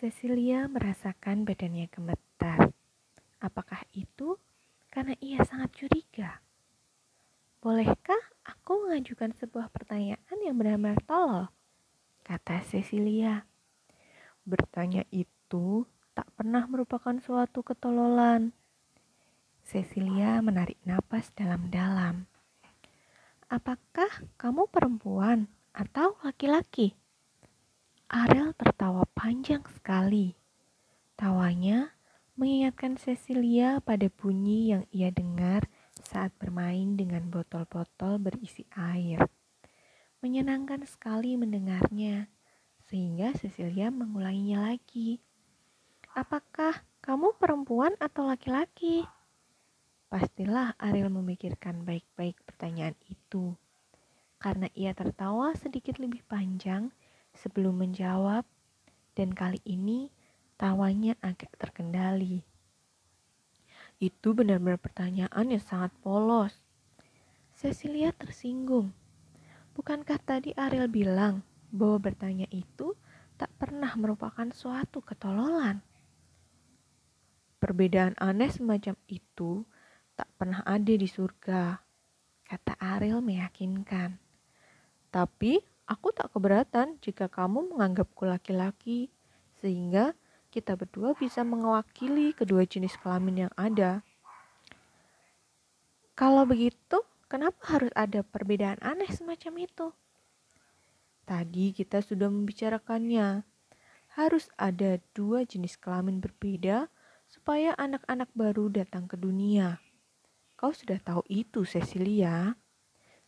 Cecilia merasakan badannya gemetar. Apakah itu karena ia sangat curiga? Bolehkah aku mengajukan sebuah pertanyaan yang benar-benar tolol? Kata Cecilia. Bertanya itu tak pernah merupakan suatu ketololan. Cecilia menarik napas dalam-dalam. Apakah kamu perempuan atau laki-laki? Ariel tertawa panjang sekali. Tawanya mengingatkan Cecilia pada bunyi yang ia dengar saat bermain dengan botol-botol berisi air. Menyenangkan sekali mendengarnya, sehingga Cecilia mengulanginya lagi. Apakah kamu perempuan atau laki-laki? Pastilah Ariel memikirkan baik-baik pertanyaan itu. Karena ia tertawa sedikit lebih panjang, sebelum menjawab, dan kali ini tawanya agak terkendali. Itu benar-benar pertanyaan yang sangat polos. Cecilia tersinggung. Bukankah tadi Ariel bilang bahwa bertanya itu tak pernah merupakan suatu ketololan? Perbedaan aneh semacam itu tak pernah ada di surga, kata Ariel meyakinkan. Tapi Aku tak keberatan jika kamu menganggapku laki-laki, sehingga kita berdua bisa mewakili kedua jenis kelamin yang ada. Kalau begitu, kenapa harus ada perbedaan aneh semacam itu? Tadi kita sudah membicarakannya. Harus ada dua jenis kelamin berbeda supaya anak-anak baru datang ke dunia. Kau sudah tahu itu, Cecilia.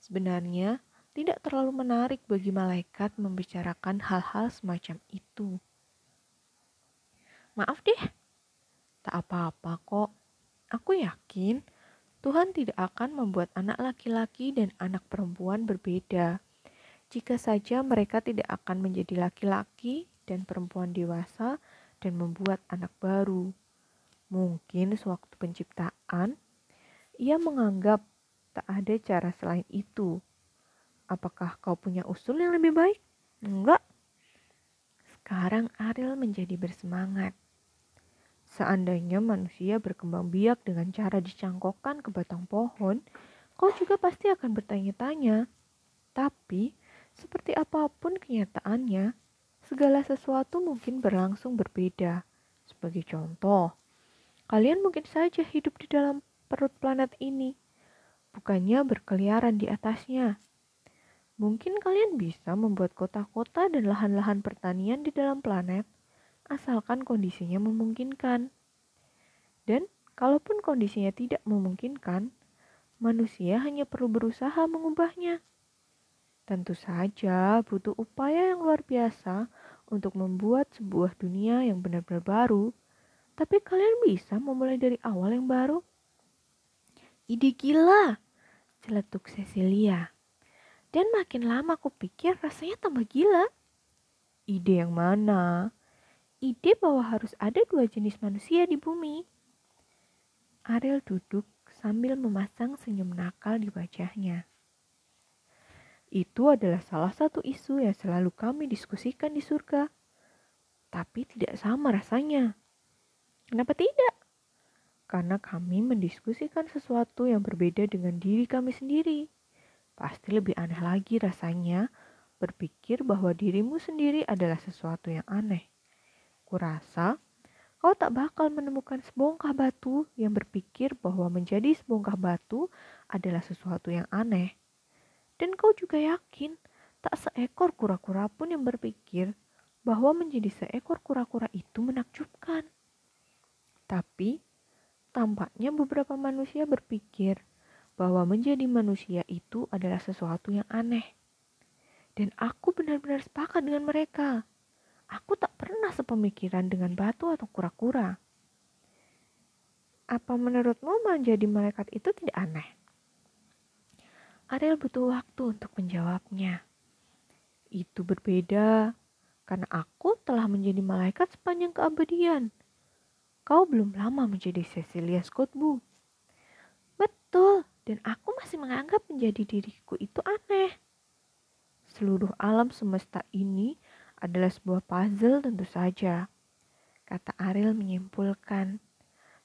Sebenarnya, tidak terlalu menarik bagi malaikat membicarakan hal-hal semacam itu. Maaf deh, tak apa-apa kok. Aku yakin Tuhan tidak akan membuat anak laki-laki dan anak perempuan berbeda. Jika saja mereka tidak akan menjadi laki-laki dan perempuan dewasa dan membuat anak baru. Mungkin sewaktu penciptaan, ia menganggap tak ada cara selain itu Apakah kau punya usul yang lebih baik? Enggak. Sekarang Ariel menjadi bersemangat. Seandainya manusia berkembang biak dengan cara dicangkokkan ke batang pohon, kau juga pasti akan bertanya-tanya. Tapi, seperti apa pun kenyataannya, segala sesuatu mungkin berlangsung berbeda. Sebagai contoh, kalian mungkin saja hidup di dalam perut planet ini, bukannya berkeliaran di atasnya. Mungkin kalian bisa membuat kota-kota dan lahan-lahan pertanian di dalam planet, asalkan kondisinya memungkinkan. Dan kalaupun kondisinya tidak memungkinkan, manusia hanya perlu berusaha mengubahnya. Tentu saja butuh upaya yang luar biasa untuk membuat sebuah dunia yang benar-benar baru, tapi kalian bisa memulai dari awal yang baru. Ide gila, celetuk Cecilia. Dan makin lama aku pikir rasanya tambah gila. Ide yang mana? Ide bahwa harus ada dua jenis manusia di bumi. Ariel duduk sambil memasang senyum nakal di wajahnya. Itu adalah salah satu isu yang selalu kami diskusikan di surga. Tapi tidak sama rasanya. Kenapa tidak? Karena kami mendiskusikan sesuatu yang berbeda dengan diri kami sendiri. Pasti lebih aneh lagi rasanya berpikir bahwa dirimu sendiri adalah sesuatu yang aneh. Kurasa kau tak bakal menemukan sebongkah batu yang berpikir bahwa menjadi sebongkah batu adalah sesuatu yang aneh. Dan kau juga yakin tak seekor kura-kura pun yang berpikir bahwa menjadi seekor kura-kura itu menakjubkan. Tapi tampaknya beberapa manusia berpikir bahwa menjadi manusia itu adalah sesuatu yang aneh. Dan aku benar-benar sepakat dengan mereka. Aku tak pernah sepemikiran dengan batu atau kura-kura. Apa menurutmu menjadi malaikat itu tidak aneh? Ariel butuh waktu untuk menjawabnya. Itu berbeda karena aku telah menjadi malaikat sepanjang keabadian. Kau belum lama menjadi Cecilia Scott Bu. Betul, dan aku masih menganggap menjadi diriku itu aneh. Seluruh alam semesta ini adalah sebuah puzzle tentu saja. kata Ariel menyimpulkan.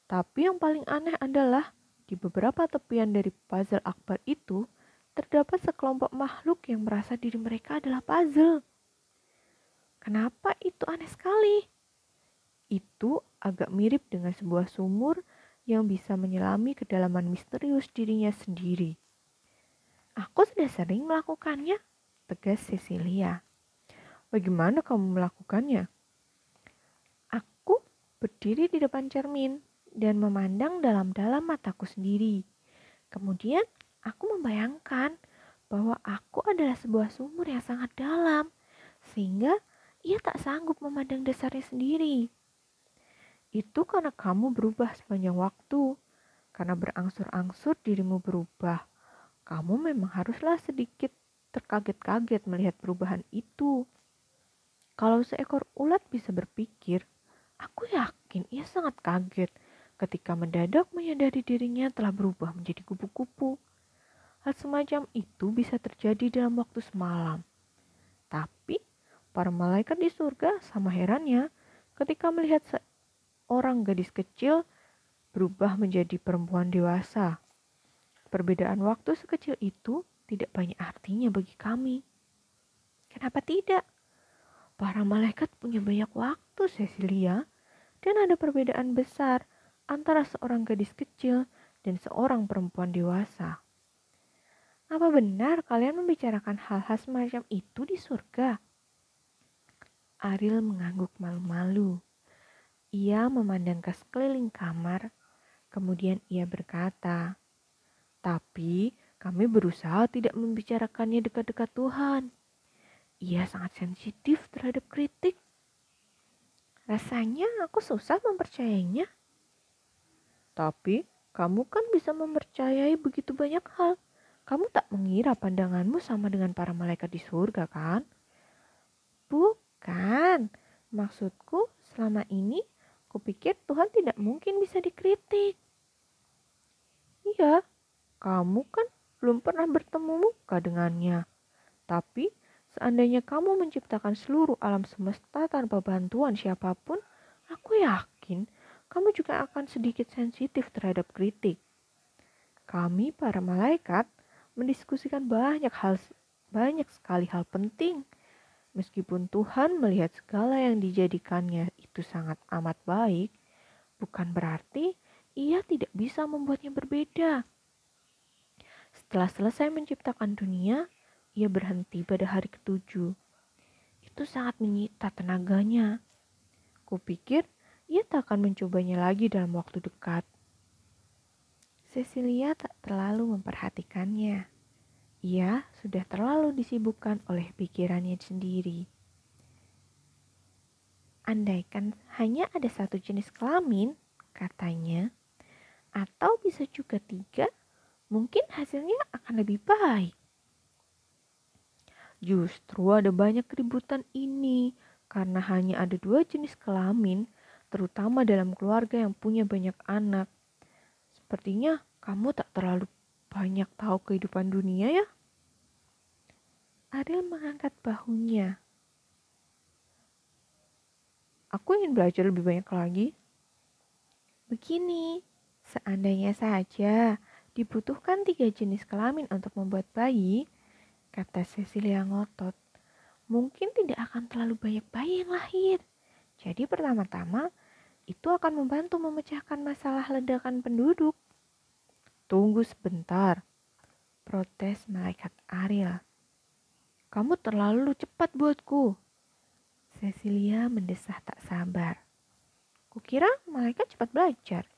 Tapi yang paling aneh adalah di beberapa tepian dari puzzle akbar itu terdapat sekelompok makhluk yang merasa diri mereka adalah puzzle. Kenapa itu aneh sekali? Itu agak mirip dengan sebuah sumur yang bisa menyelami kedalaman misterius dirinya sendiri. Aku sudah sering melakukannya, tegas Cecilia. Bagaimana kamu melakukannya? Aku berdiri di depan cermin dan memandang dalam-dalam mataku sendiri. Kemudian aku membayangkan bahwa aku adalah sebuah sumur yang sangat dalam, sehingga ia tak sanggup memandang dasarnya sendiri. Itu karena kamu berubah sepanjang waktu, karena berangsur-angsur dirimu berubah. Kamu memang haruslah sedikit terkaget-kaget melihat perubahan itu. Kalau seekor ulat bisa berpikir, aku yakin ia sangat kaget ketika mendadak menyadari dirinya telah berubah menjadi kupu-kupu. Hal semacam itu bisa terjadi dalam waktu semalam. Tapi para malaikat di surga sama herannya ketika melihat seorang gadis kecil berubah menjadi perempuan dewasa. Perbedaan waktu sekecil itu tidak banyak artinya bagi kami. Kenapa tidak? Para malaikat punya banyak waktu, Cecilia, dan ada perbedaan besar antara seorang gadis kecil dan seorang perempuan dewasa. Apa benar kalian membicarakan hal-hal semacam itu di surga? Ariel mengangguk malu-malu. Ia memandang ke sekeliling kamar, kemudian ia berkata, "Tapi kami berusaha tidak membicarakannya dekat-dekat Tuhan. Ia sangat sensitif terhadap kritik. Rasanya aku susah mempercayainya." Tapi kamu kan bisa mempercayai begitu banyak hal. Kamu tak mengira pandanganmu sama dengan para malaikat di surga, kan? Bukan. Maksudku, selama ini kupikir Tuhan tidak mungkin bisa dikritik. Iya, kamu kan belum pernah bertemu muka dengannya. Tapi, seandainya kamu menciptakan seluruh alam semesta tanpa bantuan siapa pun, aku yakin kamu juga akan sedikit sensitif terhadap kritik. Kami para malaikat mendiskusikan banyak hal banyak sekali hal penting. Meskipun Tuhan melihat segala yang dijadikannya itu sangat amat baik, bukan berarti ia tidak bisa membuatnya berbeda. Setelah selesai menciptakan dunia, ia berhenti pada hari ketujuh. Itu sangat menyita tenaganya. Kupikir ia tak akan mencobanya lagi dalam waktu dekat. Cecilia tak terlalu memperhatikannya. Ia sudah terlalu disibukkan oleh pikirannya sendiri. Andaikan hanya ada satu jenis kelamin, katanya, atau bisa juga tiga, mungkin hasilnya akan lebih baik. Justru ada banyak keributan ini karena hanya ada dua jenis kelamin terutama dalam keluarga yang punya banyak anak. Sepertinya kamu tak terlalu banyak tahu kehidupan dunia ya? Ariel mengangkat bahunya. Aku ingin belajar lebih banyak lagi. Begini, seandainya saja dibutuhkan tiga jenis kelamin untuk membuat bayi, kata Cecilia ngotot, mungkin tidak akan terlalu banyak bayi yang lahir. Jadi pertama-tama itu akan membantu memecahkan masalah ledakan penduduk. Tunggu sebentar, protes malaikat Ariel. Kamu terlalu cepat buatku. Cecilia mendesah tak sabar. Kukira malaikat cepat belajar.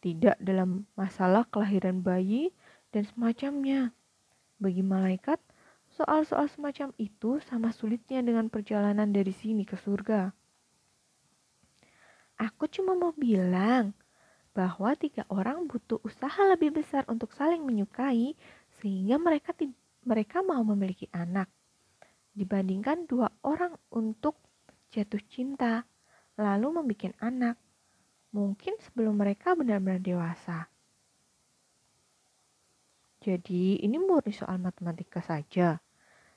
Tidak dalam masalah kelahiran bayi dan semacamnya. Bagi malaikat, soal-soal semacam itu sama sulitnya dengan perjalanan dari sini ke surga. Aku cuma mau bilang bahwa tiga orang butuh usaha lebih besar untuk saling menyukai sehingga mereka mereka mau memiliki anak dibandingkan dua orang untuk jatuh cinta lalu membuat anak mungkin sebelum mereka benar-benar dewasa. Jadi ini murni soal matematika saja.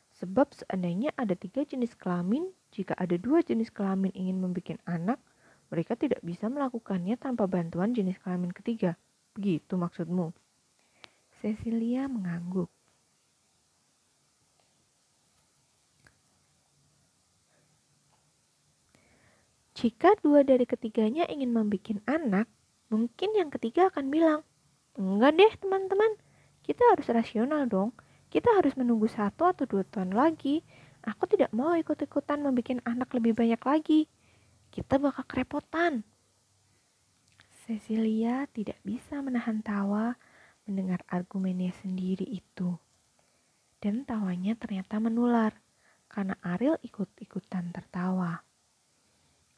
Sebab seandainya ada tiga jenis kelamin, jika ada dua jenis kelamin ingin membuat anak, mereka tidak bisa melakukannya tanpa bantuan jenis kelamin ketiga. Begitu maksudmu? Cecilia mengangguk. Jika dua dari ketiganya ingin membuat anak, mungkin yang ketiga akan bilang, enggak deh teman-teman, kita harus rasional dong. Kita harus menunggu satu atau dua tahun lagi. Aku tidak mau ikut-ikutan membuat anak lebih banyak lagi. Kita bakal kerepotan. Cecilia tidak bisa menahan tawa mendengar argumennya sendiri itu. Dan tawanya ternyata menular, karena Ariel ikut-ikutan tertawa.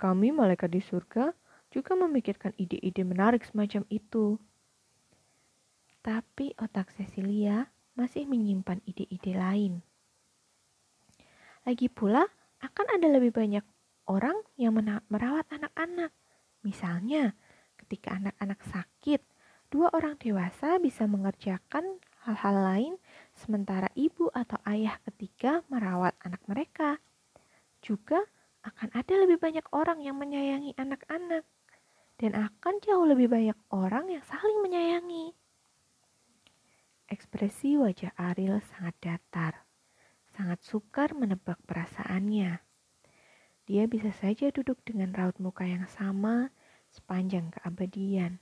Kami malaikat di surga juga memikirkan ide-ide menarik semacam itu. Tapi otak Cecilia masih menyimpan ide-ide lain. Lagi pula, akan ada lebih banyak orang yang merawat anak-anak. Misalnya, ketika anak-anak sakit, dua orang dewasa bisa mengerjakan hal-hal lain sementara ibu atau ayah ketiga merawat anak mereka. Juga, akan ada lebih banyak orang yang menyayangi anak-anak, dan akan jauh lebih banyak orang yang saling menyayangi. Ekspresi wajah Ariel sangat datar, sangat sukar menebak perasaannya. Dia bisa saja duduk dengan raut muka yang sama sepanjang keabadian.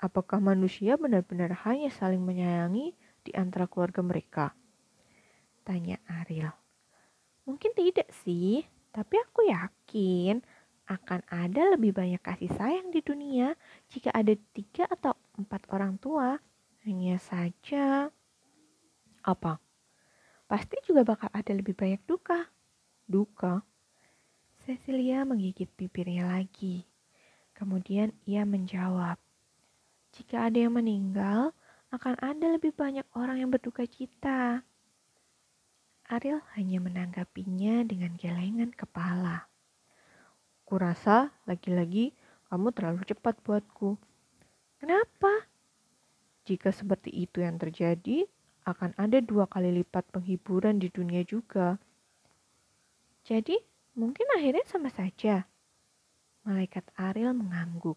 Apakah manusia benar-benar hanya saling menyayangi di antara keluarga mereka? Tanya Ariel. Mungkin tidak sih, tapi aku yakin akan ada lebih banyak kasih sayang di dunia jika ada tiga atau empat orang tua. Hanya saja, apa? Pasti juga bakal ada lebih banyak duka. Duka? Cecilia menggigit bibirnya lagi. Kemudian ia menjawab, jika ada yang meninggal, akan ada lebih banyak orang yang berduka cita. Ariel hanya menanggapinya dengan gelengan kepala. Kurasa lagi-lagi kamu terlalu cepat buatku. Kenapa? Jika seperti itu yang terjadi, akan ada dua kali lipat penghiburan di dunia juga. Jadi, mungkin akhirnya sama saja. Malaikat Ariel mengangguk.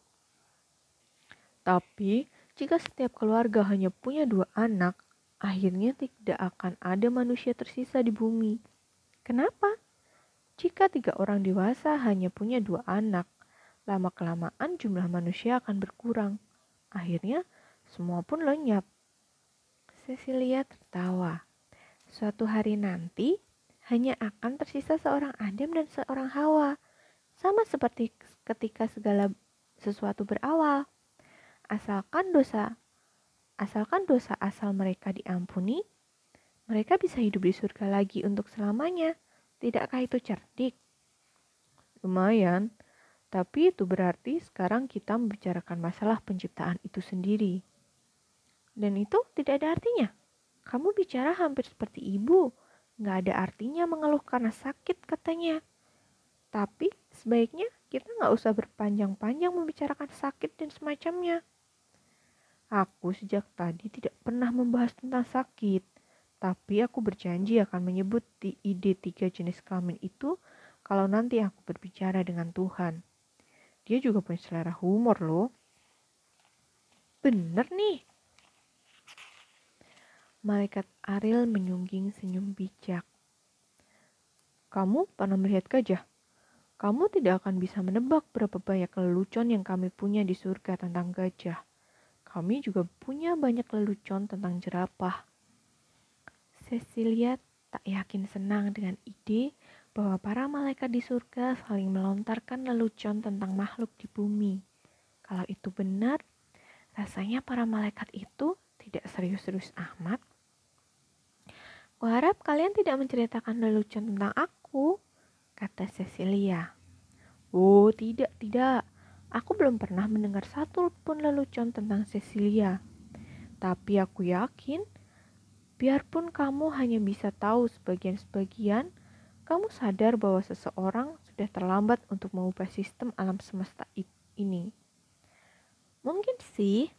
Tapi, jika setiap keluarga hanya punya dua anak, akhirnya tidak akan ada manusia tersisa di bumi. Kenapa? Jika tiga orang dewasa hanya punya dua anak, lama-kelamaan jumlah manusia akan berkurang. Akhirnya, semua pun lenyap. Cecilia tertawa. Suatu hari nanti, hanya akan tersisa seorang Adam dan seorang Hawa. Sama seperti ketika segala sesuatu berawal. Asalkan dosa Asalkan dosa asal mereka diampuni, mereka bisa hidup di surga lagi untuk selamanya. Tidakkah itu cerdik? Lumayan, tapi itu berarti sekarang kita membicarakan masalah penciptaan itu sendiri. Dan itu tidak ada artinya. Kamu bicara hampir seperti ibu. Gak ada artinya mengeluh karena sakit katanya. Tapi sebaiknya kita gak usah berpanjang-panjang membicarakan sakit dan semacamnya. Aku sejak tadi tidak pernah membahas tentang sakit, tapi aku berjanji akan menyebut di ide tiga jenis kelamin itu kalau nanti aku berbicara dengan Tuhan. Dia juga punya selera humor loh. Bener nih. Malaikat Ariel menyungging senyum bijak. Kamu pernah melihat gajah? Kamu tidak akan bisa menebak berapa banyak lelucon yang kami punya di surga tentang gajah. Kami juga punya banyak lelucon tentang jerapah. Cecilia tak yakin senang dengan ide bahwa para malaikat di surga saling melontarkan lelucon tentang makhluk di bumi. Kalau itu benar, rasanya para malaikat itu tidak serius-serius amat. Kuharap kalian tidak menceritakan lelucon tentang aku, kata Cecilia. Oh, tidak, tidak. Belum pernah mendengar satu pun lelucon tentang Cecilia. Tapi aku yakin, biarpun kamu hanya bisa tahu sebagian-sebagian, kamu sadar bahwa seseorang sudah terlambat untuk mengubah sistem alam semesta ini. Mungkin sih,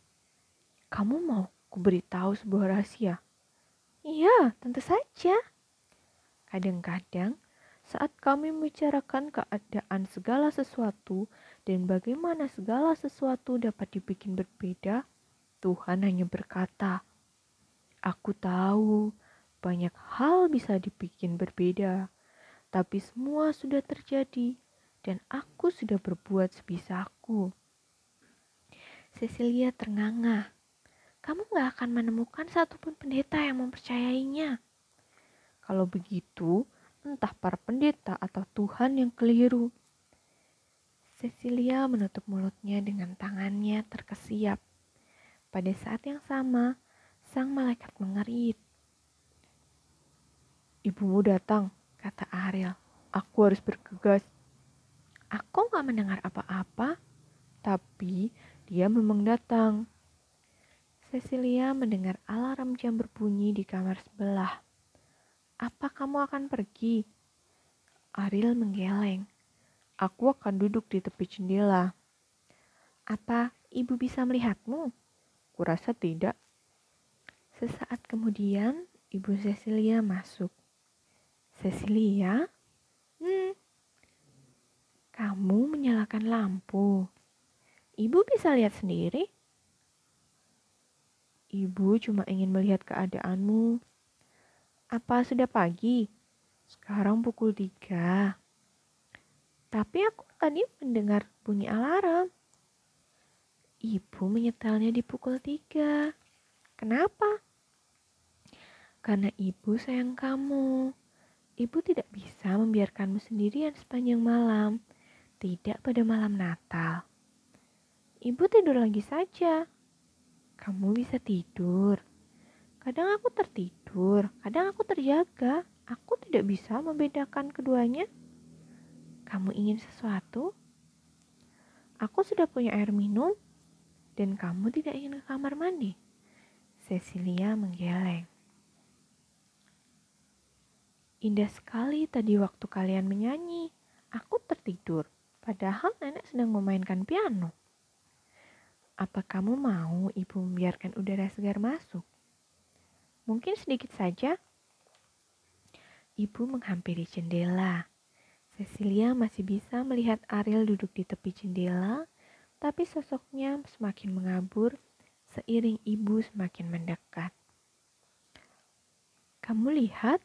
kamu mau ku beritahu sebuah rahasia. Iya, tentu saja. Kadang-kadang, Saat kami membicarakan keadaan segala sesuatu dan bagaimana segala sesuatu dapat dibikin berbeda, Tuhan hanya berkata, "Aku tahu banyak hal bisa dibikin berbeda, tapi semua sudah terjadi dan aku sudah berbuat sebisaku." Cecilia ternganga. Kamu gak akan menemukan satupun pendeta yang mempercayainya. Kalau begitu, entah para pendeta atau Tuhan yang keliru. Cecilia menutup mulutnya dengan tangannya terkesiap. Pada saat yang sama, sang malaikat mengerit. Ibumu datang, kata Ariel. Aku harus bergegas. Aku gak mendengar apa-apa, tapi dia memang datang. Cecilia mendengar alarm jam berbunyi di kamar sebelah. Apa kamu akan pergi? Ariel menggeleng. Aku akan duduk di tepi jendela. Apa ibu bisa melihatmu? Kurasa tidak. Sesaat kemudian, ibu Cecilia masuk. Cecilia? Hmm. Kamu menyalakan lampu. Ibu bisa lihat sendiri. Ibu cuma ingin melihat keadaanmu. Apa sudah pagi? Sekarang pukul tiga. Tapi aku tadi mendengar bunyi alarm. Ibu menyetelnya di pukul tiga. Kenapa? Karena ibu sayang kamu. Ibu tidak bisa membiarkanmu sendirian sepanjang malam. Tidak pada malam Natal. Ibu tidur lagi saja. Kamu bisa tidur. Kadang aku tertidur, kadang aku terjaga. Aku tidak bisa membedakan keduanya. Kamu ingin sesuatu? Aku sudah punya air minum, dan kamu tidak ingin ke kamar mandi. Cecilia menggeleng. Indah sekali tadi waktu kalian menyanyi. Aku tertidur, padahal nenek sedang memainkan piano. Apa kamu mau ibu membiarkan udara segar masuk? Mungkin sedikit saja. Ibu menghampiri jendela. Cecilia masih bisa melihat Ariel duduk di tepi jendela, tapi sosoknya semakin mengabur seiring ibu semakin mendekat. Kamu lihat,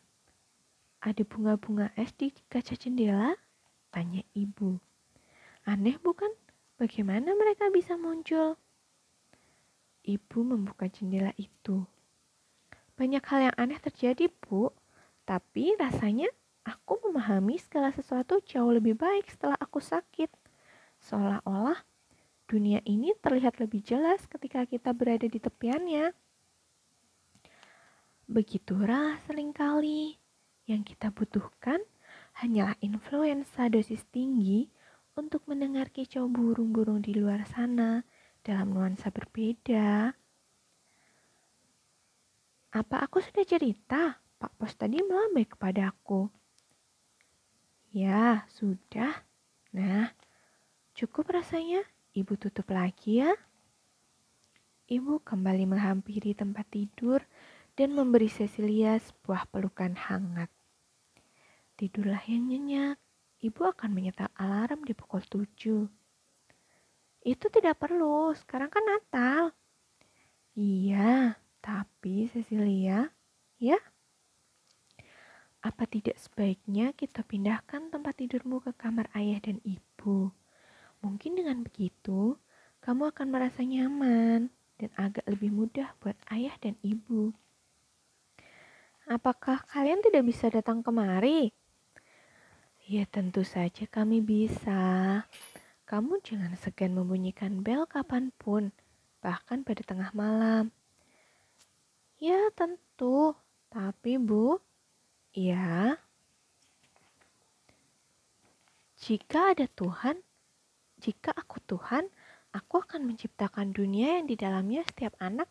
ada bunga-bunga es di kaca jendela? Tanya ibu. Aneh bukan? Bagaimana mereka bisa muncul? Ibu membuka jendela itu. Banyak hal yang aneh terjadi, Bu. Tapi rasanya aku memahami segala sesuatu jauh lebih baik setelah aku sakit. Seolah-olah dunia ini terlihat lebih jelas ketika kita berada di tepiannya. Begitulah sering kali yang kita butuhkan hanyalah influenza dosis tinggi untuk mendengar kicau burung-burung di luar sana dalam nuansa berbeda. Apa aku sudah cerita? Pak Pos tadi melambai kepadaku. Ya, sudah. Nah, cukup rasanya. Ibu tutup lagi ya. Ibu kembali menghampiri tempat tidur dan memberi Cecilia sebuah pelukan hangat. Tidurlah yang nyenyak. Ibu akan menyetel alarm di pukul tujuh. Itu tidak perlu, sekarang kan Natal. Iya, tapi Cecilia, ya, apa tidak sebaiknya kita pindahkan tempat tidurmu ke kamar ayah dan ibu? Mungkin dengan begitu, kamu akan merasa nyaman dan agak lebih mudah buat ayah dan ibu. Apakah kalian tidak bisa datang kemari? Ya tentu saja kami bisa. Kamu jangan segan membunyikan bel kapan pun, bahkan pada tengah malam. Ya tentu, tapi Bu, ya. Jika ada Tuhan, jika aku Tuhan, aku akan menciptakan dunia yang di dalamnya setiap anak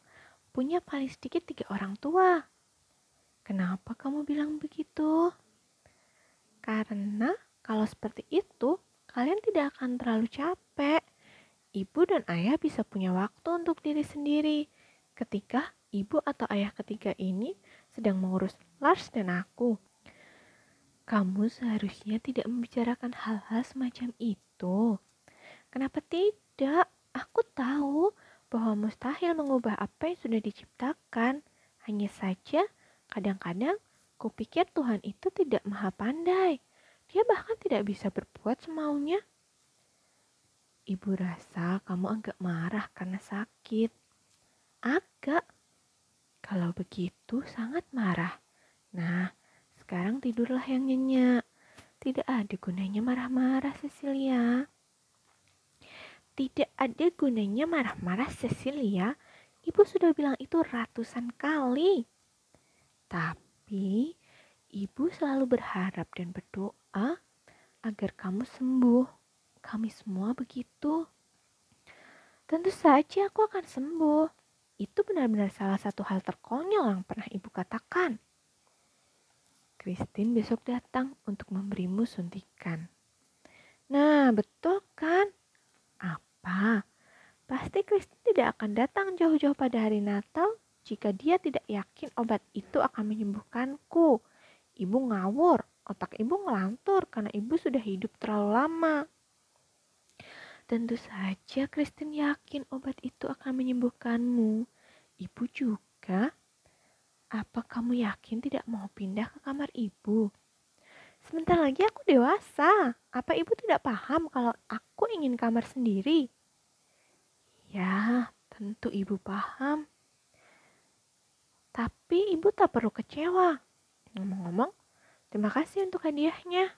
punya paling sedikit tiga orang tua. Kenapa kamu bilang begitu? Karena kalau seperti itu, kalian tidak akan terlalu capek. Ibu dan ayah bisa punya waktu untuk diri sendiri ketika ibu atau ayah ketiga ini sedang mengurus Lars dan aku. Kamu seharusnya tidak membicarakan hal-hal semacam itu. Kenapa tidak? Aku tahu bahwa mustahil mengubah apa yang sudah diciptakan. Hanya saja, kadang-kadang kupikir Tuhan itu tidak maha pandai. Dia bahkan tidak bisa berbuat semaunya. Ibu rasa kamu agak marah karena sakit. Agak. Kalau begitu sangat marah. Nah, sekarang tidurlah yang nyenyak. Tidak ada gunanya marah-marah, Cecilia. Tidak ada gunanya marah-marah, Cecilia. Ibu sudah bilang itu ratusan kali. Tapi, ibu selalu berharap dan berdoa agar kamu sembuh. Kami semua begitu. Tentu saja aku akan sembuh. Itu benar-benar salah satu hal terkonyol yang pernah ibu katakan. Christine besok datang untuk memberimu suntikan. Nah, betul kan? Apa? Pasti Christine tidak akan datang jauh-jauh pada hari Natal jika dia tidak yakin obat itu akan menyembuhkanku. Ibu ngawur, otak ibu ngelantur karena ibu sudah hidup terlalu lama. Tentu saja Christine yakin obat itu akan menyembuhkanmu. Ibu juga. Apa kamu yakin tidak mau pindah ke kamar ibu? Sebentar lagi aku dewasa. Apa ibu tidak paham kalau aku ingin kamar sendiri? Ya, tentu ibu paham. Tapi ibu tak perlu kecewa. Ngomong-ngomong, terima kasih untuk hadiahnya.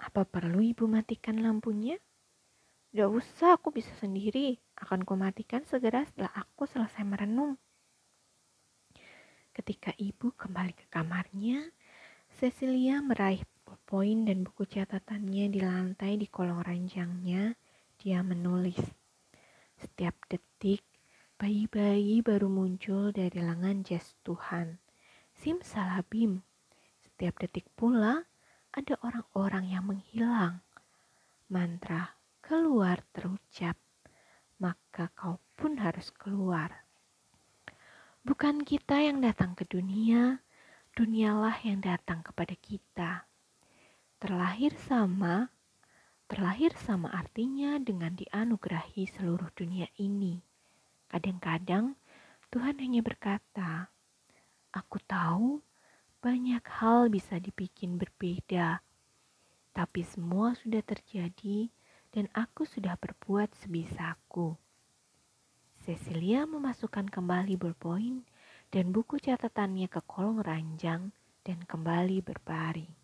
Apa perlu ibu matikan lampunya? Gak usah, aku bisa sendiri. Akan kumatikan segera setelah aku selesai merenung. Ketika ibu kembali ke kamarnya, Cecilia meraih poin dan buku catatannya di lantai di kolong ranjangnya. Dia menulis, setiap detik bayi-bayi baru muncul dari lengan jas Tuhan. Simsalabim, setiap detik pula ada orang-orang yang menghilang. Mantra keluar terucap, maka kau pun harus keluar. Bukan kita yang datang ke dunia, dunialah yang datang kepada kita. Terlahir sama, terlahir sama artinya dengan dianugerahi seluruh dunia ini. Kadang-kadang Tuhan hanya berkata, "Aku tahu banyak hal bisa dibikin berbeda, tapi semua sudah terjadi dan aku sudah berbuat sebisaku." Cecilia memasukkan kembali berpoin dan buku catatannya ke kolong ranjang dan kembali berbaring.